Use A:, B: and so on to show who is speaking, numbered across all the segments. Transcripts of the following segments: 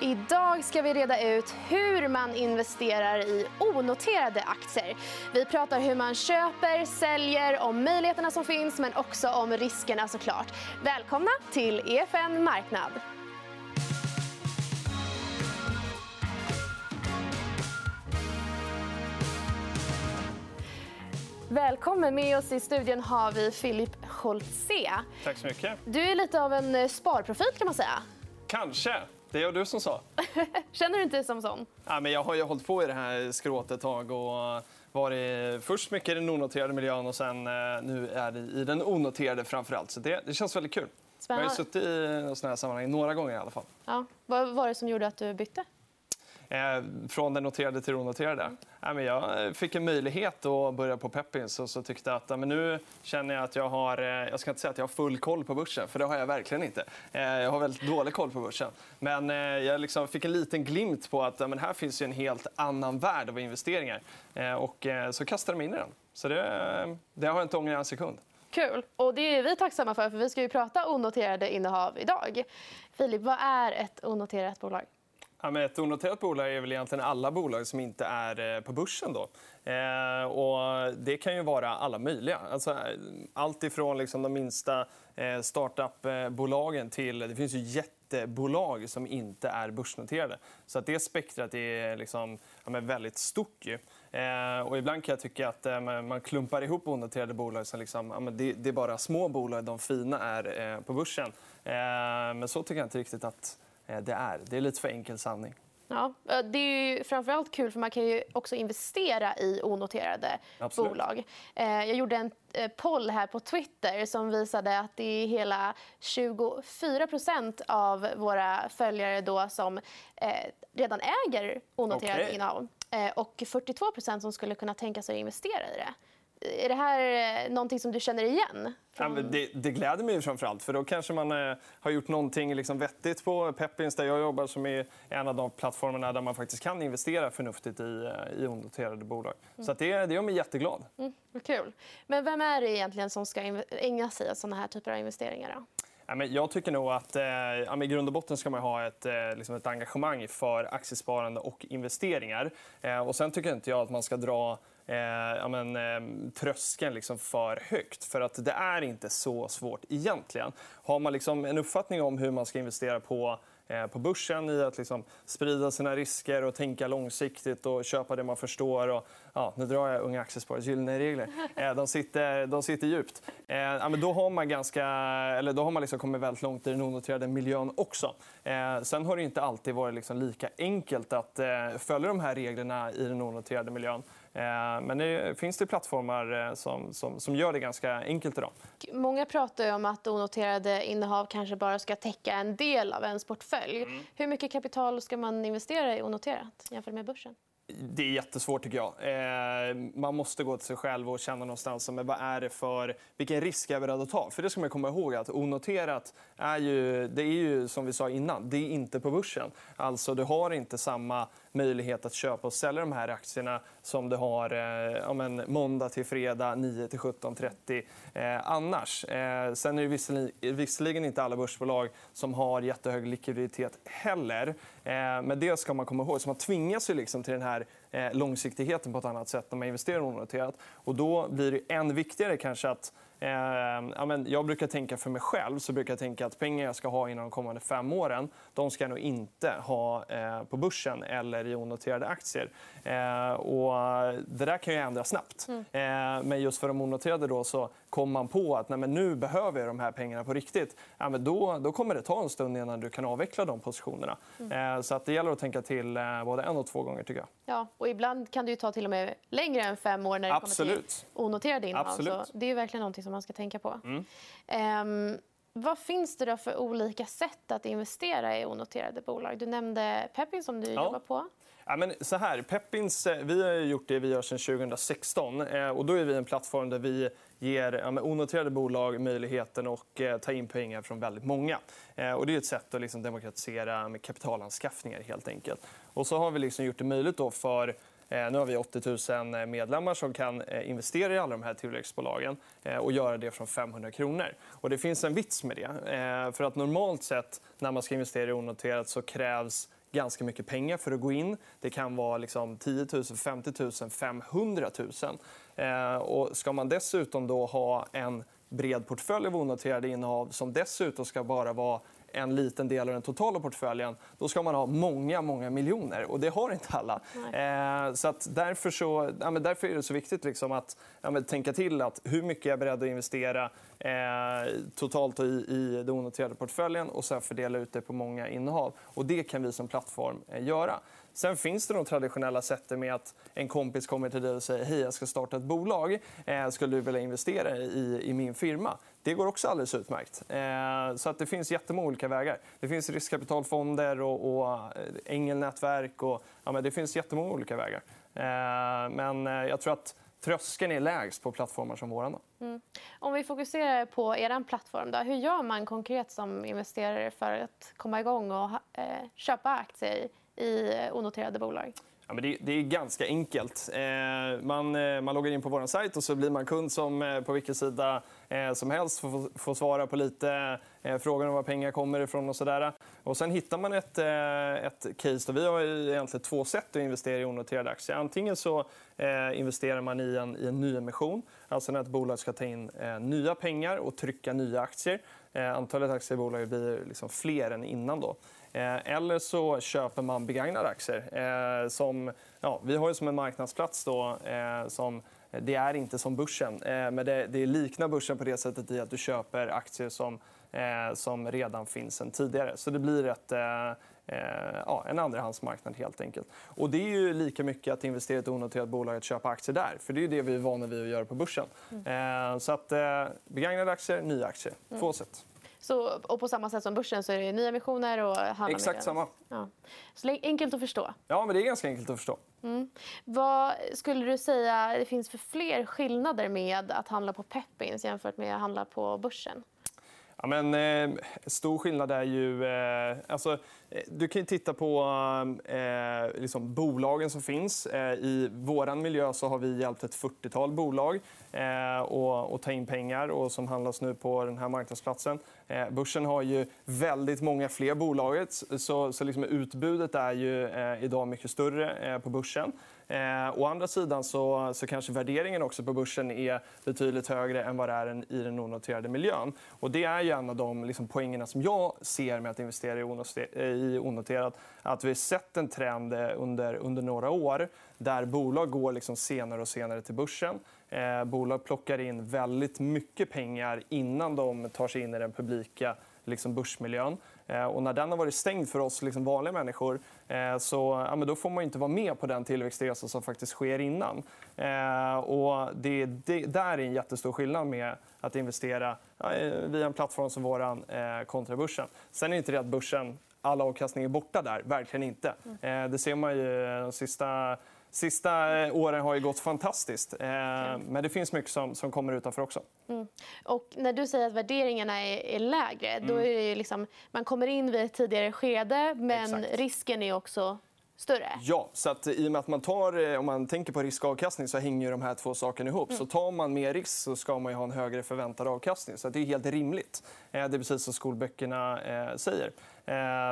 A: Idag ska vi reda ut hur man investerar i onoterade aktier. Vi pratar hur man köper, säljer, om möjligheterna som finns men också om riskerna såklart. Välkomna till EFN Marknad. Välkommen. Med oss i studion har vi Filip Scholtze.
B: Tack så mycket.
A: Du är lite av en sparprofil kan man säga.
B: Kanske. Det är du som sa.
A: Känner du inte som sån?
B: Ja, men jag har ju hållit på i det här skråtet ett tag och varit först mycket i den onoterade miljön och sen eh, nu är det i den onoterade framför allt. Så det, det känns väldigt kul.
A: Spännande.
B: Jag har suttit i såna här sammanhang några gånger i alla fall.
A: Ja. Vad var det som gjorde att du bytte?
B: Eh, från den noterade till onoterade. Ja, men jag fick en möjlighet att börja på Peppins och så tyckte att ja, men nu känner jag att jag har... Eh, jag ska inte säga att jag har full koll på börsen, för det har jag verkligen inte. Eh, jag har väldigt dålig koll på börsen. Men eh, jag liksom fick en liten glimt på att ja, men här finns en helt annan värld av investeringar. Eh, och eh, så kastade jag mig in i den. Så det, det har jag inte ångrat en sekund.
A: Kul. Och det är vi tacksamma för, för vi ska ju prata onoterade innehav idag. Filip, vad är ett onoterat bolag?
B: Ja, men ett onoterat bolag är väl egentligen alla bolag som inte är eh, på börsen. Då. Eh, och det kan ju vara alla möjliga. Alltså, eh, allt ifrån liksom de minsta eh, startupbolagen till... Det finns ju jättebolag som inte är börsnoterade. Så att det spektrat är liksom, ja, men väldigt stort. Ju. Eh, och ibland kan jag tycka att eh, man klumpar ihop onoterade bolag. Som liksom, ja, men det, det är bara små bolag. De fina är eh, på börsen. Eh, men så tycker jag inte riktigt att det är. Det är lite för enkel sanning.
A: Ja, det är framförallt kul för man kan ju också investera i onoterade
B: Absolut.
A: bolag. Eh, Jag gjorde en eh, poll här på Twitter som visade att det är hela 24% av våra följare då som eh, redan äger onoterade
B: Okej.
A: innehav Eh, och 42% som skulle kunna tänka sig att investera i det. Är det här eh, någonting som du känner igen?
B: Men det, det gläder mig framför allt. För då kanske man eh, har gjort någonting liksom vettigt på Peppins där jag jobbar som är en av de plattformarna där man faktiskt kan investera förnuftigt i, eh, i onoterade bolag. Så att det, det gör mig jätteglad.
A: Mm, kul. Men vem är det egentligen som ska ägna sig åt såna här typer av investeringar? Då?
B: Jag tycker nog att eh, i grund och botten ska man ha ett, eh, liksom ett engagemang för aktiesparande och investeringar. Eh, och sen tycker inte jag att man ska dra eh, ja, men, eh, tröskeln liksom för högt. För att det är inte så svårt egentligen. Har man liksom en uppfattning om hur man ska investera på eh, på börsen i att liksom sprida sina risker och tänka långsiktigt och köpa det man förstår. Och, ja, nu drar jag Unga Aktiesparares gyllene regler. Eh, De sitter, de sitter djupt. Eh, Ja, men då har man, ganska, eller då har man liksom kommit väldigt långt i den onoterade miljön också. Sen har det inte alltid varit liksom lika enkelt att följa de här reglerna i den onoterade miljön. Eh, Men det finns det plattformar eh, som, som, som gör det ganska enkelt idag.
A: Många pratar om att onoterade innehav kanske bara ska täcka en del av ens portfölj. Hur mycket kapital ska man investera i onoterat jämfört med börsen?
B: Det är jättesvårt, tycker jag. Eh, man måste gå till sig själv och känna någonstans men vad är det för, vilken risk är jag beredd att ta. För det ska man komma ihåg att onoterat är ju, det är ju som vi sa innan, det är inte på börsen. Alltså, du har inte samma möjlighet att köpa och sälja de här aktierna som du har eh, ja, men, måndag till fredag 9 till 17.30 eh, annars. Eh, sen är det visserligen, visserligen inte alla börsbolag som har jättehög likviditet heller. Eh, men det ska man komma ihåg. Så man tvingas ju liksom till den här långsiktigheten på ett annat sätt när man investerar onoterat. Och då blir det än viktigare kanske att Eh, ja, men jag brukar tänka för mig själv så brukar jag tänka att pengar jag ska ha inom de kommande fem åren de ska jag nog inte ha eh, på börsen eller i onoterade aktier. Eh, och det där kan ju ändras snabbt. Eh, men just för de onoterade då, så kom man på att nej, men nu behöver jag de här pengarna på riktigt. Ja, men då, då kommer det ta en stund innan du kan avveckla de positionerna. Eh, så att det gäller att tänka till eh, både en och två gånger. tycker jag.
A: Ja, och ibland kan det ju ta till och med längre än fem år när det kommer
B: Absolut.
A: till onoterade innehav.
B: Absolut. Mm.
A: Så det är verkligen något som man ska tänka på. Ehm, vad finns det då för olika sätt att investera i onoterade bolag? Du nämnde Peppin som du
B: Ja.
A: jobbar på.
B: Ja, men så här, Peppins, eh, vi har gjort det vi gör sedan 2016. eh, Och då är vi en plattform där vi ger ja, onoterade bolag möjligheten att eh, ta in pengar från väldigt många. Eh, Och det är ett sätt att liksom demokratisera kapitalanskaffningar. helt enkelt. Och så har vi liksom gjort det möjligt då för eh, Nu har vi 80 000 eh, medlemmar som kan eh, investera i alla de här tillväxtbolagen och göra det från 500 kronor. Och det finns en vits med det. För att normalt sett när man ska investera i onoterat så krävs ganska mycket pengar för att gå in. Det kan vara liksom 10 000, 50 000, 500 000. Och ska man dessutom då ha en bred portfölj av onoterade innehav som dessutom ska bara vara en liten del av den totala portföljen, då ska man ha många, många miljoner. Och det har inte alla. Eh, så att därför, så, ja, men därför är det så viktigt liksom att ja, tänka till att hur mycket är jag beredd att investera eh, totalt i, i den onoterade portföljen och sen fördela ut det på många innehav. Och det kan vi som plattform eh, göra. Sen finns det de traditionella sätten med att en kompis kommer till dig och säger hej jag ska starta ett bolag. Eh, skulle du vilja investera i, i min firma? Det går också alldeles utmärkt. Eh, så att det finns jättemånga olika vägar. Det finns riskkapitalfonder och, och eh, ängelnätverk. Och, ja, men det finns jättemånga olika vägar. Eh, men jag tror att tröskeln är lägst på plattformar som vår. Mm.
A: Om vi fokuserar på er plattform, då, hur gör man konkret som investerare för att komma igång och köpa aktier i onoterade bolag?
B: Ja, men det, är ganska enkelt. Man, man loggar in på vår sajt och så blir man kund som på vilken sida Eh, som helst får, får svara på lite eh, frågor om var pengar kommer ifrån. och, så där. och Sen hittar man ett, eh, ett case. Då vi har egentligen två sätt att investera i onoterade aktier. Antingen så investerar man i en, i en nyemission, alltså när ett bolag ska ta in nya pengar och trycka nya aktier. antalet aktier i bolaget blir liksom fler än innan. Då. Eller så köper man begagnade aktier. Som, ja, vi har ju som en marknadsplats då, som det är inte som börsen, men det, det liknar börsen på det sättet i att du köper aktier som, som redan finns sen tidigare. Så det blir ett, ja, en andrahandsmarknad. helt enkelt. Och det är ju lika mycket att investera i ett onoterat bolag att köpa aktier där. För Det är det vi är vana vid att göra på börsen. Mm. Så att, begagnade aktier, nya aktier. Två sätt.
A: Så, och på samma sätt som börsen så är det nyemissioner och
B: Exakt samma.
A: Ja. Så enkelt att förstå.
B: Ja, men det är ganska enkelt att förstå.
A: Mm. Vad skulle du säga det finns för fler skillnader med att handla på Pepins jämfört med att handla på börsen?
B: Ja, men, eh, stor skillnad är ju... Eh, alltså, eh, du kan titta på eh, liksom bolagen som finns. Eh, I vår miljö så har vi hjälpt ett 40-tal bolag eh, att ta in pengar och som handlas nu på den här marknadsplatsen. Eh, börsen har ju väldigt många fler bolag. Så, så liksom utbudet är ju eh, idag mycket större eh, på börsen. Eh, å andra sidan så, så kanske värderingen också på börsen är betydligt högre än vad det är i den onoterade miljön. Och det är ju en av de liksom, poängerna som jag ser med att investera i eh, onoterat. Att vi har sett en trend eh, under, under några år där bolag går liksom senare och senare till börsen. Eh, bolag plockar in väldigt mycket pengar innan de tar sig in i den publika liksom börsmiljön. Eh, och när den har varit stängd för oss liksom vanliga människor eh, så ja, då får man inte vara med på den tillväxtresa som faktiskt sker innan. Eh, och det, det, där är en jättestor skillnad med att investera ja, via en plattform som vår kontra börsen. Sen är det inte det att börsen all avkastning är borta där. Verkligen inte. Mm. Det ser man ju de sista sista eh, åren har ju gått fantastiskt. Eh, men det finns mycket som, som kommer utanför också. Mm.
A: Och när du säger att värderingarna är, är lägre, mm. då är det liksom, man kommer in vid ett tidigare skede men Exakt. risken är också större?
B: Ja, så att i och med att man tar, eh, om man tänker på risk och avkastning så hänger de här två sakerna ihop. Mm. Så tar man mer risk så ska man ha en högre förväntad avkastning. Så det är helt rimligt. Det är precis som skolböckerna säger.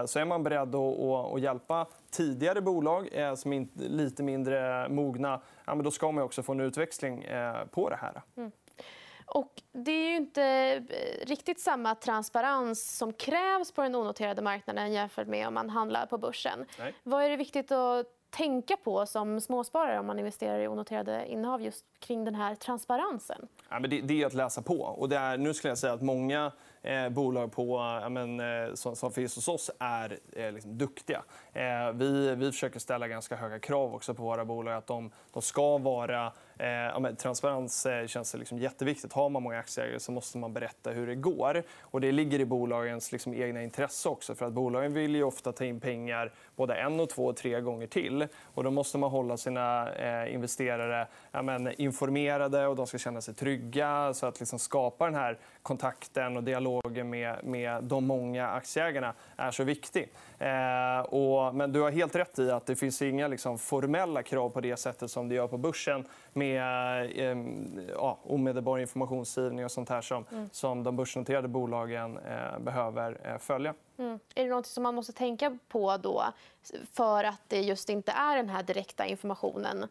B: Så är man beredd att hjälpa tidigare bolag eh, som är lite mindre mogna, då ska man också få en utväxling eh, på det här. Mm.
A: Och det är ju inte eh, riktigt samma transparens som krävs på den onoterade marknaden jämfört med om man handlar på börsen. Nej. Vad är det viktigt att tänka på som småsparare om man investerar i onoterade innehav just kring den här transparensen?
B: Ja, men det, det är att läsa på. Och det är, nu skulle jag säga att många eh, bolag på, ja, men, eh, som, som finns hos oss är eh, liksom duktiga. Eh, vi, vi försöker ställa ganska höga krav också på våra bolag. att De, de ska vara Eh, ja, transparens eh, känns liksom jätteviktigt. Har man många aktieägare så måste man berätta hur det går. Och det ligger i bolagens liksom, egna intresse också. För att bolagen vill ju ofta ta in pengar både en, och två och tre gånger till. Och då måste man hålla sina eh, investerare ja, men, informerade och de ska känna sig trygga. Så att liksom, skapa den här kontakten och dialogen med, med de många aktieägarna är så viktig. Eh, och, men du har helt rätt i att det finns inga liksom, formella krav på det sättet som det gör på börsen med eh, ja, omedelbar informationsgivning och sånt här som, mm. som de börsnoterade bolagen eh, behöver eh, följa.
A: Mm. Är det något som man måste tänka på då för att det just inte är den här direkta informationen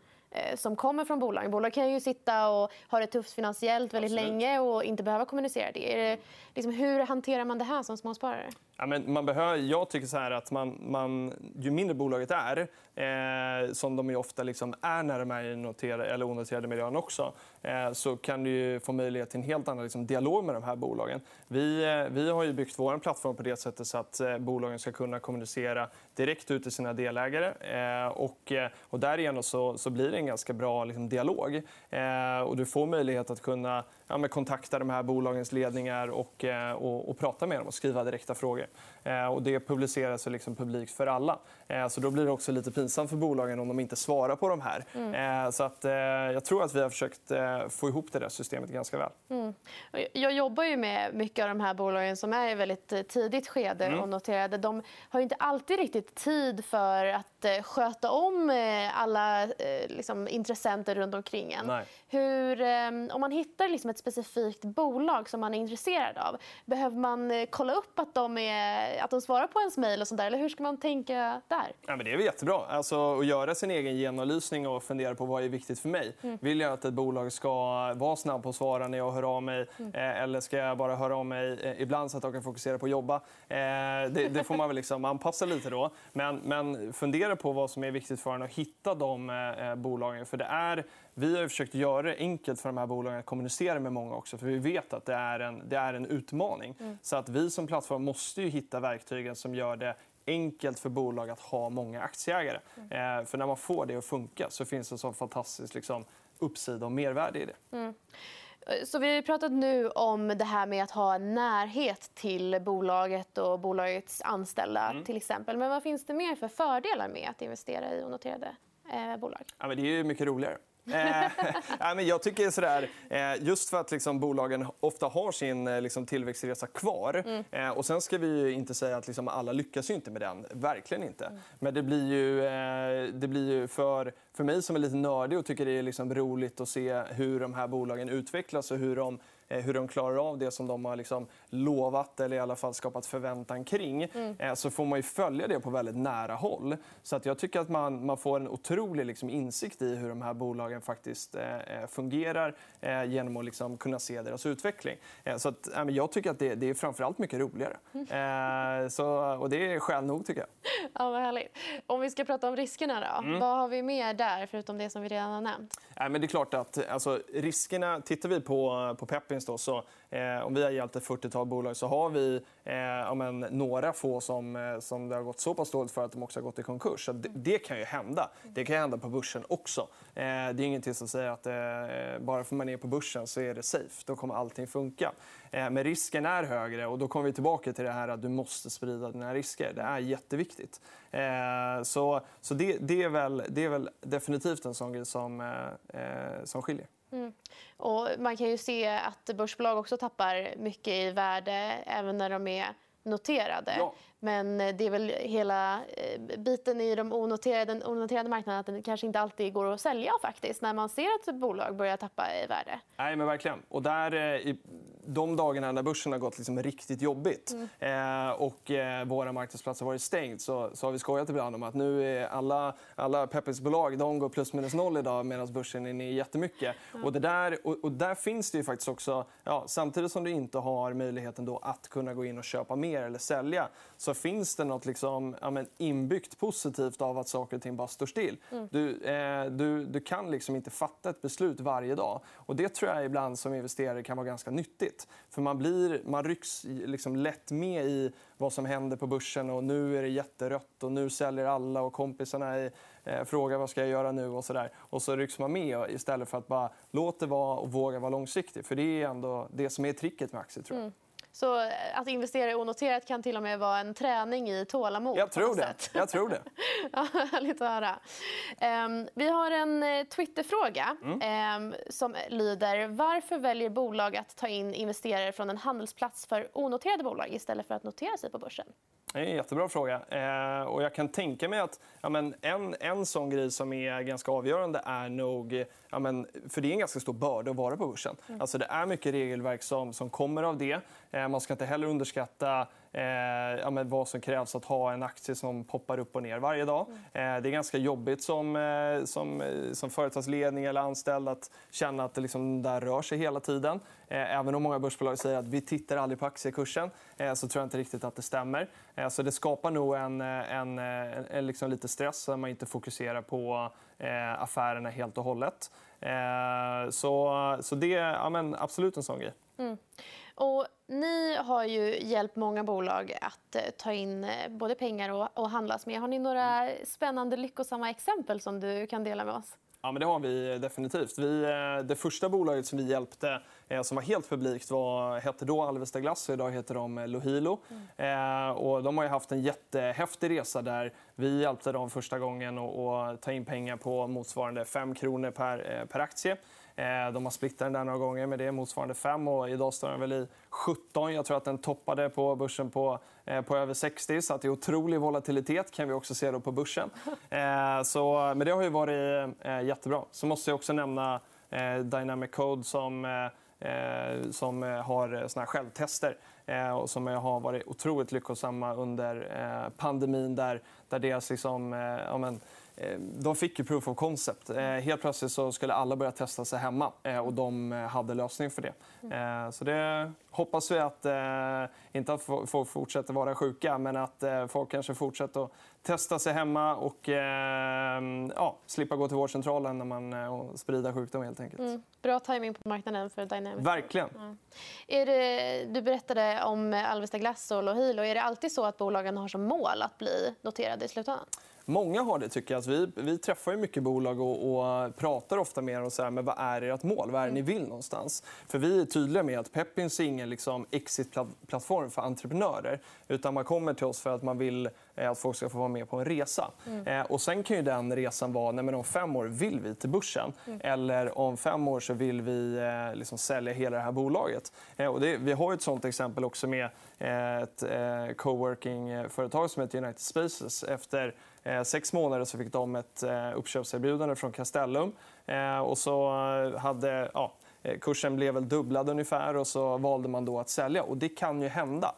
A: som kommer från bolagen. Bolag kan ju sitta och ha det tufft finansiellt väldigt Absolut. länge och inte behöva kommunicera det. Är det liksom, hur hanterar man det här som småsparare?
B: Ja, men man behör, jag tycker så här att man, man, ju mindre bolaget är, eh, som de ju ofta liksom är när de är i noterade, eller onoterade miljön också, eh, så kan du få möjlighet till en helt annan liksom, dialog med de här bolagen. Vi, eh, vi har ju byggt vår plattform på det sättet så att eh, bolagen ska kunna kommunicera direkt ut till sina delägare. Eh, och, eh, och därigenom så, så blir det en ganska bra liksom, dialog. Eh, och du får möjlighet att kunna ja, kontakta de här bolagens ledningar och, eh, och, och prata med dem och skriva direkta frågor. Eh, och det publiceras liksom publikt för alla. Eh, så då blir det också lite pinsamt för bolagen om de inte svarar på de här. Mm. Eh, så att, jag tror att vi har försökt få ihop det där systemet ganska väl. Mm.
A: Jag jobbar ju med mycket av de här bolagen som är i väldigt tidigt skede mm. och noterade. De har inte alltid riktigt tid för att sköta om alla liksom, intressenter runt omkring en. Nej. Hur, om man hittar liksom ett specifikt bolag som man är intresserad av, behöver man kolla upp att de är att de svarar på ens mejl? Eller hur ska man tänka där?
B: Ja, men det är väl jättebra. Alltså, att göra sin egen genomlysning och fundera på vad är viktigt för mig. Mm. Vill jag att ett bolag ska vara snabb på att svara när jag hör av mig? Mm. Eh, eller ska jag bara höra av mig eh, ibland så att jag kan fokusera på att jobba? Eh, det, det, får man väl liksom anpassa lite då. Men, men fundera på vad som är viktigt för en och hitta de eh, bolagen. För det är, vi har försökt göra det enkelt för de här bolagen att kommunicera med många också. För vi vet att det är en, det är en utmaning. Mm. Så att vi som plattform måste ju hitta verktygen som gör det enkelt för bolag att ha många aktieägare. Mm. Eh, för när man får det att funka så finns det så fantastisk liksom, uppsida och mervärde i det. Mm.
A: Så vi har pratat nu om det här med att ha närhet till bolaget och bolagets anställda. Mm. till exempel. Men vad finns det mer för fördelar med att investera i onoterade eh, bolag?
B: Ja, men det är mycket roligare eh, men jag tycker sådär, eh, just för att liksom, bolagen ofta har sin eh, liksom, tillväxtresa kvar. Mm. Eh, och sen ska vi inte säga att liksom, alla lyckas inte med den. Verkligen inte. Mm. Men det blir ju, eh, det blir ju för, för mig som är lite nördig och tycker det är liksom roligt att se hur de här bolagen utvecklas och hur de hur de klarar av det som de har liksom lovat eller i alla fall skapat förväntan kring mm. Eh, så får man ju följa det på väldigt nära håll. Så att jag tycker att man, man får en otrolig liksom insikt i hur de här bolagen faktiskt eh, fungerar eh, genom att liksom kunna se deras utveckling. Eh, så att, eh, jag tycker att det, det är framförallt mycket roligare. Mm. så, och det är skäl nog, tycker jag.
A: Ja, vad härligt. Om vi ska prata om riskerna, då. Mm. vad har vi mer där förutom det som vi redan har nämnt?
B: Ja, men det är klart att alltså, riskerna... Tittar vi på, på Peppins då, så eh, om vi har hjälpt ett 40-tal bolag så har vi eh, men, några få som, eh, som det har gått så pass dåligt för att de också har gått i konkurs. Så det, det, kan ju hända. Det kan hända på börsen också. Eh, det är ingenting som säger att eh, bara för man är på börsen så är det safe. Då kommer allting funka. Eh, men risken är högre och då kommer vi tillbaka till det här att du måste sprida dina risker. Det är jätteviktigt. Eh, så, så det, det, är väl, det är väl definitivt en sån grej som, eh, som skiljer. Mm.
A: Och man kan ju se att börsbolag också tappar mycket i värde även när de är noterade. Ja. Men det är väl hela eh, biten i de onoterade, den onoterade marknaden att den kanske inte alltid går att sälja faktiskt när man ser att ett bolag börjar tappa i värde.
B: Nej, men verkligen. Och där, eh, de dagarna när börsen har gått liksom riktigt jobbigt mm. eh, och eh, våra marknadsplatser har varit stängt så, så har vi skojat ibland om att nu är alla, alla Peppes-bolag de går plus minus noll idag medan börsen är ner jättemycket. Mm. Och, det där, och, och, där finns det ju faktiskt också, ja, samtidigt som du inte har möjligheten då att kunna gå in och köpa mer eller sälja så finns det nåt liksom, ja, men inbyggt positivt av att saker och ting bara står still. Mm. Du, eh, du, du kan liksom inte fatta ett beslut varje dag. Och Det tror jag ibland som investerare kan vara ganska nyttigt. För Man, blir, man rycks liksom lätt med i vad som händer på börsen. och Nu är det jätterött och nu säljer alla och kompisarna är, eh, frågar vad ska jag göra nu. och så där. Och så rycks man med istället för att bara låta det vara och våga vara långsiktig. För Det är ändå det som är tricket med aktier. tror jag. Mm.
A: Så eh, att investera i onoterat kan till och med vara en träning i tålamod.
B: Jag tror det. Jag tror det.
A: ja, härligt att höra. Um, vi har en eh, Twitterfråga mm. um, som lyder varför väljer bolag att ta in investerare från en handelsplats för onoterade bolag istället för att notera sig på börsen?
B: Det är en jättebra fråga. Eh, och jag kan tänka mig att ja, men en, en sån grej som är ganska avgörande är nog... Ja, men, för det är en ganska stor börda att vara på börsen. Mm. Alltså, det är mycket regelverk som, som kommer av det. Eh, man ska inte heller underskatta eh, ja, men vad som krävs att ha en aktie som poppar upp och ner varje dag. Eh, det är ganska jobbigt som, eh, som, eh, som företagsledning eller anställd att känna att det liksom där rör sig hela tiden. Eh, även om många börsbolag säger att vi tittar aldrig på aktiekursen eh, så tror jag inte riktigt att det stämmer. Så det skapar nog en, en, en, en liksom lite stress om man inte fokuserar på affärerna helt och hållet. Så, så det är ja, men absolut en sån grej. Mm.
A: Ni har ju hjälpt många bolag att ta in både pengar och, och handlas med. Har ni några spännande, lyckosamma exempel som du kan dela med oss?
B: Ja, men det har vi definitivt. Vi, eh, det första bolaget som vi hjälpte eh, som var helt publikt var, hette då Alvesta Glass och idag heter de eh, Lohilo. Mm. Eh, och de har haft en jättehäftig resa där vi hjälpte dem första gången att ta in pengar på motsvarande 5 kronor per, per aktie. Eh, de har splittat den där några gånger med det motsvarande 5 och idag står den väl i 17. Jag tror att den toppade på börsen på, eh, på över 60 så att det är otrolig volatilitet kan vi också se då på börsen. Eh, så, men det har ju varit jättebra. Så måste jag också nämna Dynamic Code som som har såna här självtester och som har varit otroligt lyckosamma under pandemin där, där deras liksom, ja, men, de fick ju proof of concept. Eh, helt plötsligt så skulle alla börja testa sig hemma eh, och de hade lösning för det. Så det hoppas vi att, inte att folk fortsätter vara sjuka, men att folk kanske fortsätter att testa sig hemma och ja, slippa gå till vårdcentralen när man och sprida sjukdom. Helt enkelt. Mm.
A: Bra timing på marknaden för Dynamic.
B: Verkligen. Mm.
A: Är det, du berättade om Alvesta Glass och Lohilo. Är det alltid så att bolagen har som mål att bli noterade i slutändan?
B: Många har det. tycker jag. Alltså, vi, vi träffar ju mycket bolag och, och pratar ofta med dem. Så här, men vad är ert mål? Vad är det ni vill någonstans? För Vi är tydliga med att Pepins är ingen liksom, exit-plattform för entreprenörer. Utan Man kommer till oss för att man vill eh, att folk ska få vara med på en resa. Mm. Eh, och Sen kan ju den resan vara nej, men om fem år vill vi till börsen. Mm. Eller om fem år så vill vi eh, liksom sälja hela det här bolaget. Eh, och det, vi har ett sånt exempel också med eh, ett eh, coworking-företag som heter United Spaces. Efter Eh, sex månader så fick de ett eh, uppköpserbjudande från Castellum. Eh, och så hade, ja, kursen blev väl dubblad ungefär och så valde man då att sälja. Och Det kan ju hända.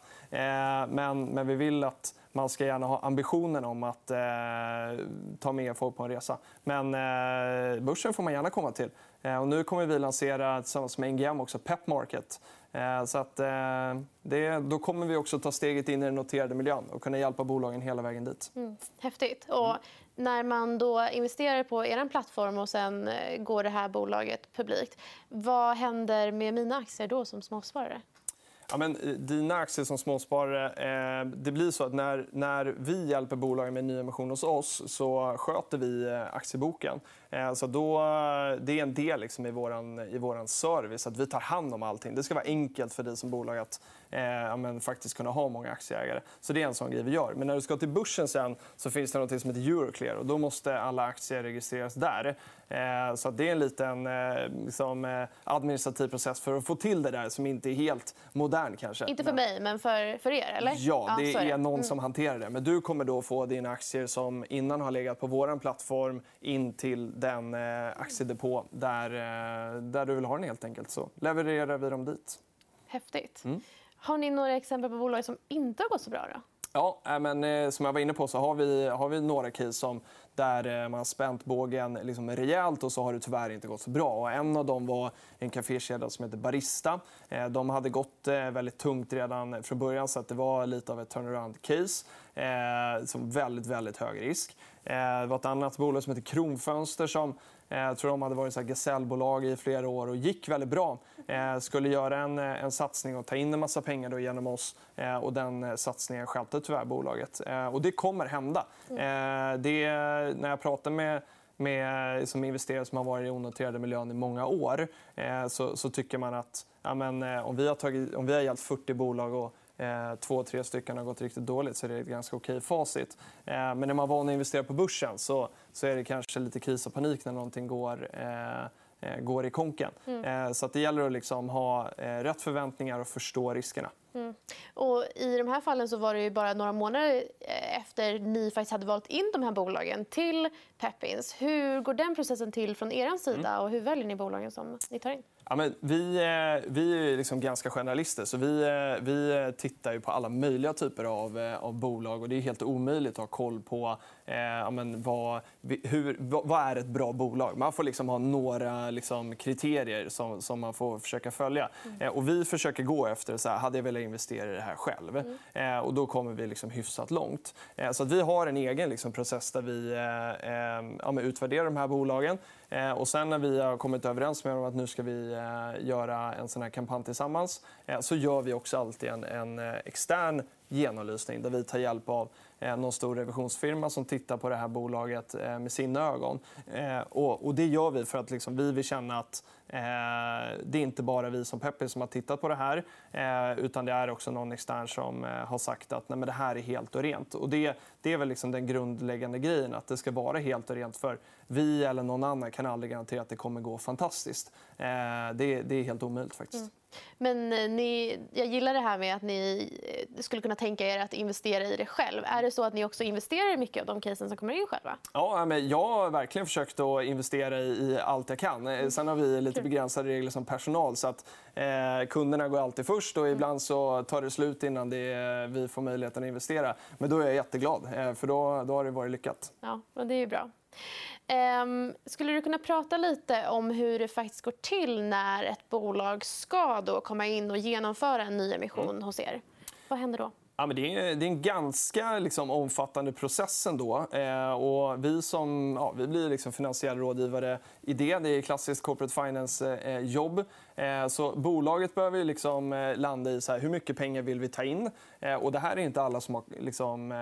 B: Men, men vi vill att man ska gärna ha ambitionen om att eh, ta med folk på en resa. Men eh, börsen får man gärna komma till. Eh, och nu kommer vi lansera tillsammans med NGM också Pep Market. Eh, så att, eh, det, då kommer vi också ta steget in i den noterade miljön och kunna hjälpa bolagen hela vägen dit. Mm.
A: Häftigt. Och när man då investerar på er plattform och sen eh, går det här bolaget publikt, vad händer med mina aktier då som småsparare?
B: Ja, men, dina aktier som småsparare... Eh, det blir så att när, när vi hjälper bolagen med nyemission hos oss så sköter vi aktieboken. Eh, så då, det är en del liksom, i vår i våran service. att Vi tar hand om allting. Det ska vara enkelt för dig som bolag att eh, ja, faktiskt kunna ha många aktieägare. Så Det är en sån grej vi gör. Men när du ska till börsen sen så finns det något som heter Euroclear. Och då måste alla aktier registreras där. Eh, så det är en liten eh, liksom, eh, administrativ process för att få till det där som inte är helt modern. Kanske.
A: Inte för mig, men för, för er? Eller?
B: Ja, det är någon mm. som hanterar det. Men du kommer då få dina aktier som innan har legat på vår plattform in till den aktiedepå där, där du vill ha den. helt enkelt. Så levererar vi dem dit.
A: Häftigt. Mm. Har ni några exempel på bolag som inte har gått så bra? Då?
B: Ja, men som jag var inne på så har vi, har vi några case som där eh, man har spänt bågen liksom rejält och så har det tyvärr inte gått så bra. Och en av dem var en kafékedja som heter Barista. Eh, de hade gått eh, väldigt tungt redan från början så att det var lite av ett turnaround-case. Som väldigt, väldigt hög risk. Det var ett annat bolag som heter Kronfönster som jag tror de hade varit ett gasellbolag i flera år och gick väldigt bra. Eh, skulle göra en, en satsning och ta in en massa pengar då genom oss. Eh, och den satsningen stjälpte tyvärr bolaget. Eh, och det kommer hända. Mm. det, när jag pratar med med, som investerare som har varit i onoterade miljön i många år så, så tycker man att ja, men, om, vi har tagit, om vi har hjälpt 40 bolag och eh, två, tre stycken har gått riktigt dåligt så är det ett ganska okej facit. Eh, men när man är van att investera på börsen så, så är det kanske lite kris och panik när någonting går eh, eh går i konken. Mm. Eh, så det gäller att liksom ha eh, rätt förväntningar och förstå riskerna. Mm.
A: Och I de här fallen så var det bara några månader efter ni faktiskt hade valt in de här bolagen till Pepins. Hur går den processen till från er sida? Mm. och Hur väljer ni bolagen som ni tar in?
B: Ja, men vi, eh, vi är liksom ganska generalister. Så vi, eh, vi tittar ju på alla möjliga typer av, eh, av bolag. Och det är helt omöjligt att ha koll på eh, men vad, hur, vad är ett bra bolag. Man får liksom ha några liksom, kriterier som, som man får försöka följa. Mm. Eh, och vi försöker gå efter så här, hade jag velat investera i det här själv. Mm. Eh, och då kommer vi liksom hyfsat långt. så att vi har en egen liksom, process där vi ja, utvärderar de här bolagen. Eh, och sen när vi har kommit överens med dem att nu ska vi eh, göra en sån här kampanj tillsammans eh, så gör vi också alltid en, en extern genomlysning där vi tar hjälp av Eh, någon stor revisionsfirma som tittar på det här bolaget eh, med sina ögon. Eh, och det gör vi för att liksom vi vill känna att det är inte bara vi som Peppy som har tittat på det här utan det är också någon extern som har sagt att Nej, men det här är helt och rent. Och det, det är väl liksom den grundläggande grejen, att det ska vara helt och rent. För vi eller någon annan kan aldrig garantera att det kommer gå fantastiskt. Det, det är helt omöjligt. faktiskt. Mm.
A: Men ni, jag gillar det här med att ni skulle kunna tänka er att investera i det själv. Är det så att ni också investerar i mycket av de casen som kommer in själva?
B: Ja, men jag har verkligen försökt att investera i allt jag kan. Eh, sen har vi lite begränsade regler som personal. så att eh, Kunderna går alltid först och ibland så tar det slut innan det, vi får möjligheten att investera. Men då är jag jätteglad, för då, då har det varit lyckat.
A: Ja, men det är bra. Um, skulle du kunna prata lite om hur det faktiskt går till när ett bolag ska då komma in och genomföra en nyemission mm. hos er? Vad händer då?
B: Ja, men det, är, det är en ganska liksom, omfattande process ändå. Eh, och vi, som, ja, vi blir liksom finansiella rådgivare i det. Det är klassiskt corporate finance-jobb. Eh, eh, så bolaget behöver liksom, eh, landa i så här, hur mycket pengar vill vi ta in. Eh, och det här är inte alla som har liksom, eh,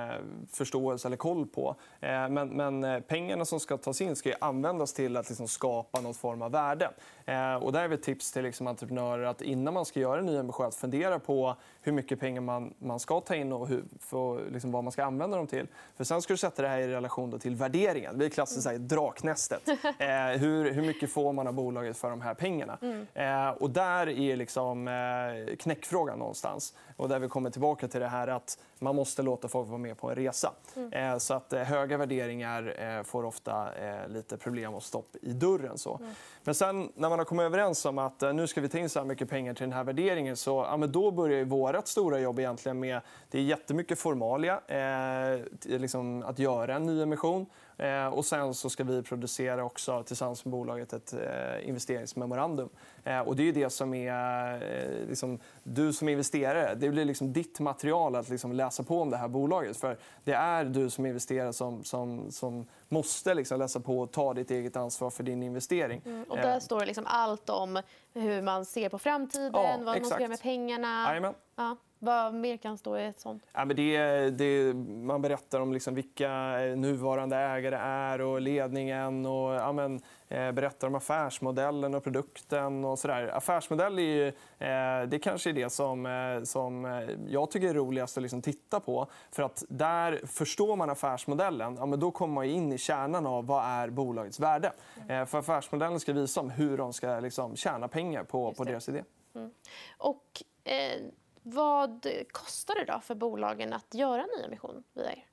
B: förståelse eller koll på. Eh, men, men eh, pengarna som ska tas in ska användas till att liksom, skapa någon form av värde. Eh, och där är ett tips till liksom, entreprenörer att innan man ska göra en ny ambition, att fundera på hur mycket pengar man, man ska ta in och hur, för, liksom, vad man ska använda dem till. För sen ska du sätta det här i relation till värderingen. Det blir klassiskt mm. draknästet. Eh, hur, hur mycket får man av bolaget för de här pengarna? Mm. Eh, och där är liksom, eh, knäckfrågan någonstans. Och där vi kommer tillbaka till det här att man måste låta folk vara med på en resa. Mm. Eh, så att eh, höga värderingar eh, får ofta lite problem och stopp i dörren. Så. Mm. Men sen när man har kommit överens om att nu ska vi ta in så här mycket pengar till den här värderingen så ja, men då börjar vårt stora jobb egentligen med det är jättemycket formalia, eh, liksom att göra en nyemission. Eh, och sen så ska vi producera också tillsammans med bolaget ett eh, investeringsmemorandum. Eh, och det är det som är eh, liksom, du som investerare. Det blir liksom ditt material att liksom läsa på om det här bolaget. För det är du som investerare som, som, som måste liksom läsa på och ta ditt eget ansvar för din investering.
A: Mm. Och där står det liksom allt om hur man ser på framtiden, ja, vad man ska göra med pengarna.
B: Amen.
A: Ja. Vad mer kan stå i ett sånt?
B: Ja, men det, det, man berättar om liksom vilka nuvarande ägare är och ledningen. Och, ja, men, eh, berättar om affärsmodellen och produkten. och så där. Affärsmodell är, ju, eh, det kanske är det som, eh, som eh, jag tycker är roligast att liksom titta på. För att Där förstår man affärsmodellen. Ja, men då kommer man in i kärnan av vad är bolagets värde. Mm. för Affärsmodellen ska visa om hur de ska liksom, tjäna pengar på, på deras idé. Mm.
A: Och, eh vad kostar det då för bolagen att göra nyemission via er?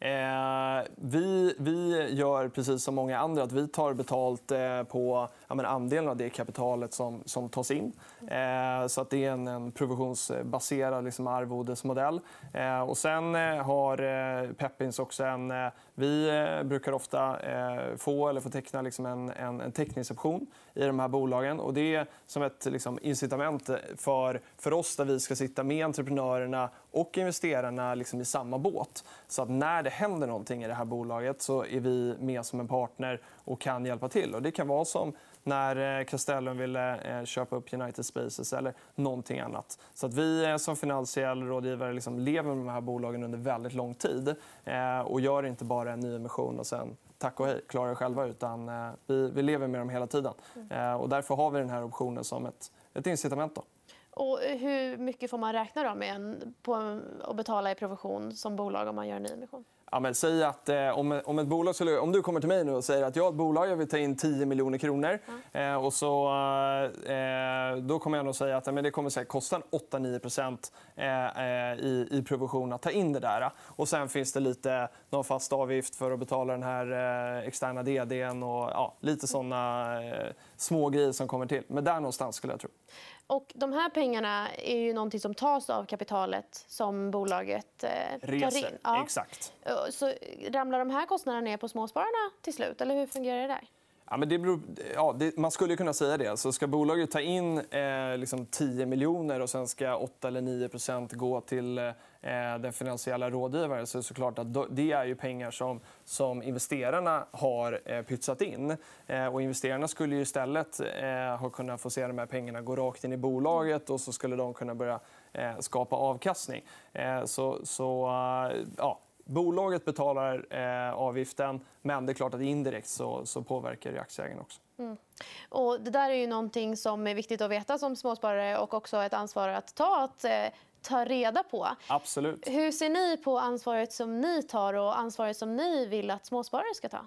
B: Eh, vi, vi gör precis som många andra att vi tar betalt eh, på ja, men andelen av det kapitalet som, som tas in. Eh, så att det är en, en provisionsbaserad liksom, arvodesmodell. Eh, och sen eh, har eh, Peppins också en... Eh, vi eh, brukar ofta eh, få eller få teckna liksom, en, en, en teckningsoption i de här bolagen. Och det är som ett liksom, incitament för, för oss där vi ska sitta med entreprenörerna och investerarna liksom, i samma båt. Så att när det händer någonting i det här bolaget så är vi med som en partner och kan hjälpa till. Och det kan vara som när eh, Castellum ville eh, köpa upp United Spaces eller någonting annat. Så att vi eh, som finansiell rådgivare liksom lever med de här bolagen under väldigt lång tid och gör inte bara en nyemission och sen tack och hej, klarar er själva. Utan vi, vi lever med dem hela tiden. Mm. Och därför har vi den här optionen som ett, ett incitament. Då.
A: Och hur mycket får man räkna då med en, på att betala i provision som bolag om man gör en nyemission?
B: Ja, men säg att eh, om, om, ett bolag skulle, om du kommer till mig nu och säger att jag har ett bolag jag vill ta in 10 miljoner kronor. Mm. Eh, och så, eh, då kommer jag nog säga att men det kommer säkert kosta 8-9 eh, eh, i, i provision att ta in det där. Och sen finns det lite någon fast avgift för att betala den här eh, externa DDn och ja, lite såna eh, små grejer som kommer till. Men där någonstans skulle jag tro.
A: Och de här pengarna är ju någonting som tas av kapitalet som bolaget eh,
B: Reser.
A: tar in.
B: Ja. Exakt.
A: Så ramlar de här kostnaderna ner på småspararna till slut? Eller hur fungerar det där?
B: Ja, men det beror, ja, det, man skulle kunna säga det. Så ska bolaget ta in eh, liksom 10 miljoner och sen ska 8 eller 9% gå till eh, den finansiella rådgivaren så är det såklart att det är ju pengar som, som investerarna har eh, pytsat in. Eh, och investerarna skulle ju istället eh, ha kunnat få se de här pengarna gå rakt in i bolaget och så skulle de kunna börja eh, skapa avkastning. Eh, så, så eh, ja, Bolaget betalar eh, avgiften, men det är klart att indirekt så, så påverkar det aktieägarna också. Mm.
A: Och det där är ju någonting som är viktigt att veta som småsparare och också ett ansvar att ta. Att, eh, ta reda på.
B: Absolut.
A: Hur ser ni på ansvaret som ni tar och ansvaret som ni vill att småsparare ska ta?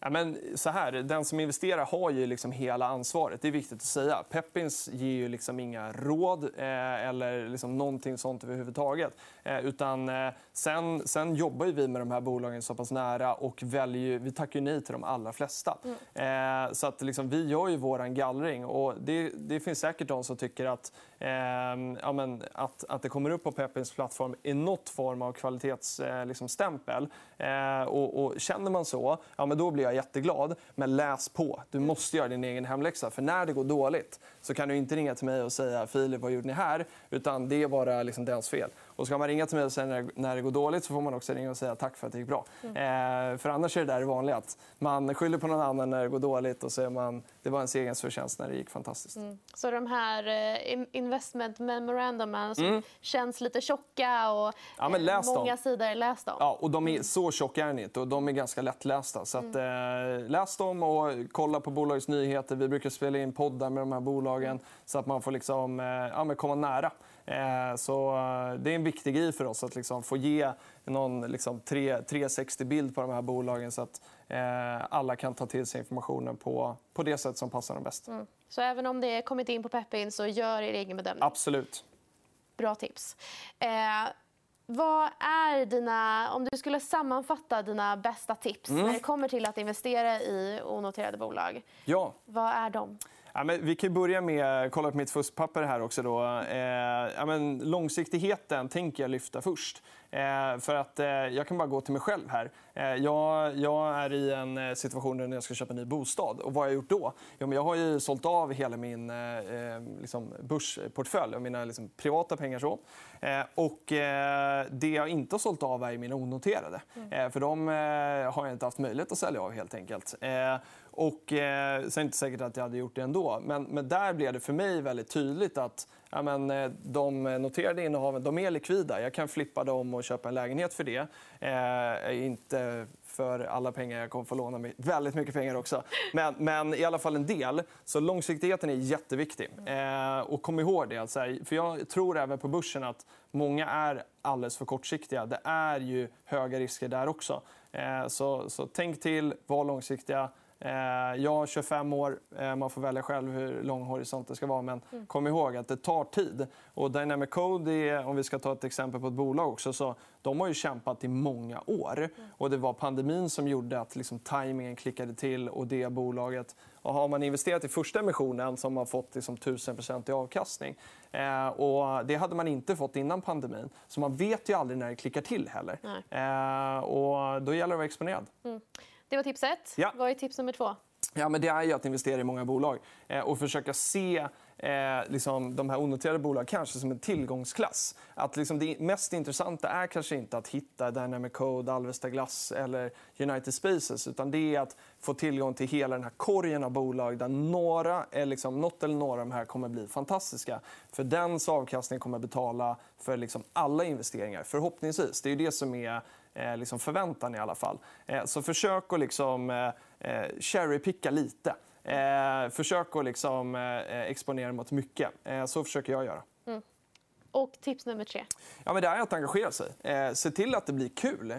B: Ja, men så här, den som investerar har ju liksom hela ansvaret. Det är viktigt att säga. Peppins ger ju liksom inga råd eh, eller liksom någonting sånt överhuvudtaget. Eh, utan, eh, sen, sen jobbar vi med de här bolagen så pass nära och väljer, vi tackar nej till de allra flesta. Mm. Eh, så att liksom, vi gör ju vår gallring. Och det, det finns säkert de som tycker att, Ehm, ja, men, att, att det kommer upp på Pepins plattform i något form av kvalitetsstämpel. Eh, liksom, eh, och, och, känner man så, ja, men då blir jag jätteglad. Men läs på. Du måste göra din egen hemläxa. För när det går dåligt så kan du inte ringa till mig och säga Filip, vad gjorde ni här? Utan det är bara liksom deras fel. Och ska man ringa till mig och säga när det går dåligt så får man också ringa och säga tack för att det gick bra. Mm. Eh, för annars är det där det vanliga. Att man skyller på någon annan när det går dåligt och säger man det var ens egen förtjänst när det gick fantastiskt. Mm.
A: Så de här eh, investment memorandumen som mm. känns lite tjocka och
B: ja, men läs
A: många
B: dem.
A: sidor, läs dem.
B: Ja, och de är så tjocka är inte och de är ganska lättlästa. Så att, mm. eh, läs dem och kolla på bolagets nyheter. Vi brukar spela in poddar med de här bolagen. Så att man får liksom, eh, ja, komma nära. Eh, så eh, det är en viktig grej för oss att liksom få ge någon liksom 360-bild på de här bolagen så att alla kan ta till sig informationen på, på det sätt som passar dem bäst. Mm.
A: Så även om det kommit in på Pepin, så gör er egen bedömning?
B: Absolut.
A: Bra tips. Eh, vad är dina, om du skulle sammanfatta dina bästa tips mm. när det kommer till att investera i onoterade bolag?
B: Ja.
A: Vad är de?
B: Ja, men vi kan börja med kolla på mitt fuskpapper här också. Då. Eh, ja, men långsiktigheten tänker jag lyfta först. Eh, för att, eh, jag kan bara gå till mig själv här. Jag, jag, är i en situation när jag ska köpa en ny bostad. Och vad har jag gjort då? Jo, men jag har ju sålt av hela min liksom börsportfölj och mina liksom, privata pengar. Så. och det jag inte har sålt av är mina onoterade. Mm. för de har jag inte haft möjlighet att sälja av helt enkelt. Och, eh, sen är det inte säkert att jag hade gjort det ändå. Men, men där blev det för mig väldigt tydligt att ja, men, eh, de noterade innehaven de är likvida. Jag kan flippa dem och köpa en lägenhet för det. Eh, inte för alla pengar. Jag kommer få låna mig väldigt mycket pengar också. Men, men i alla fall en del. Så långsiktigheten är jätteviktig. Eh, och kom ihåg det. Alltså, för jag tror även på börsen att många är alldeles för kortsiktiga. Det är ju höga risker där också. Eh, så, så tänk till, var långsiktiga. Eh, jag har 25 år. Eh, man får välja själv hur lång horisont det ska vara. Men mm. kom ihåg att det tar tid. Och Dynamic Code, är, om vi ska ta ett exempel på ett bolag också, så de har ju kämpat i många år. Mm. Och det var pandemin som gjorde att liksom, tajmingen klickade till och det bolaget och har man investerat i första emissionen så har man fått liksom 1000 i avkastning. Eh, och det hade man inte fått innan pandemin. Så man vet ju aldrig när det klickar till heller. Eh, och då gäller det att vara exponerad. Mm.
A: Det var tips ett. Ja. Vad är tips nummer två?
B: Ja, men det är ju att investera i många bolag eh, och försöka se eh, liksom, de här onoterade bolagen kanske som en tillgångsklass. Att, liksom, det mest intressanta är kanske inte att hitta Dynamic Code, Alvesta Glass eller United Spaces. utan det är att få tillgång till hela den här korgen av bolag där några, är liksom, något eller några av de här kommer bli fantastiska. För dens avkastning kommer betala för liksom, alla investeringar, förhoppningsvis. Det är det som är eh, liksom förväntan i alla fall. Eh, så försök att liksom, eh, eh cherrypicka lite. Eh, försök att liksom, exponera mot mycket. så försöker jag göra. Mm.
A: Och tips nummer tre?
B: Ja, men det är att engagera sig. Eh, se till att det blir kul. Eh,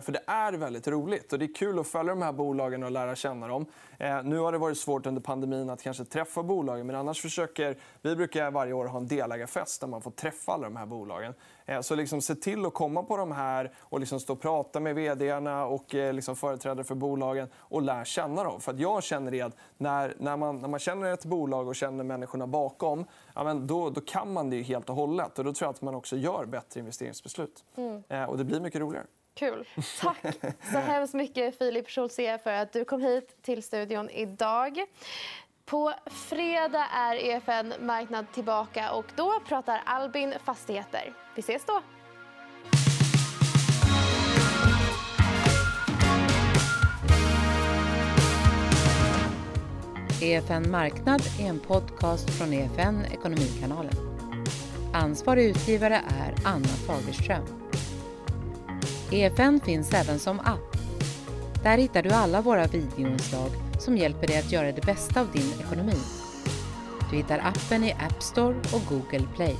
B: för Det är väldigt roligt. Och Det är kul att följa de här bolagen och lära känna dem. Eh, nu har det varit svårt under pandemin att kanske träffa bolagen. Men annars försöker... Vi brukar varje år ha en delägarfest där man får träffa alla de här bolagen. Eh, så liksom se till att komma på de här och liksom stå och prata med vd och eh, liksom företrädare för bolagen och lära känna dem. För jag känner det att när, när, man, när man känner ett bolag och känner människorna bakom ja, men då, då kan man det helt och hållet. Och då tror jag att man också gör bättre investeringsbeslut. Mm. Eh, och det blir mycket roligare.
A: Kul. Tack så hemskt mycket, Filip Schultze, för att du kom hit till studion idag. På fredag är EFN Marknad tillbaka och då pratar Albin fastigheter. Vi ses då!
C: EFN Marknad är en podcast från EFN Ekonomikanalen. Ansvarig utgivare är Anna Fagerström. EFN finns även som app. Där hittar du alla våra videoinslag som hjälper dig att göra det bästa av din ekonomi. Du hittar appen i App Store och Google Play.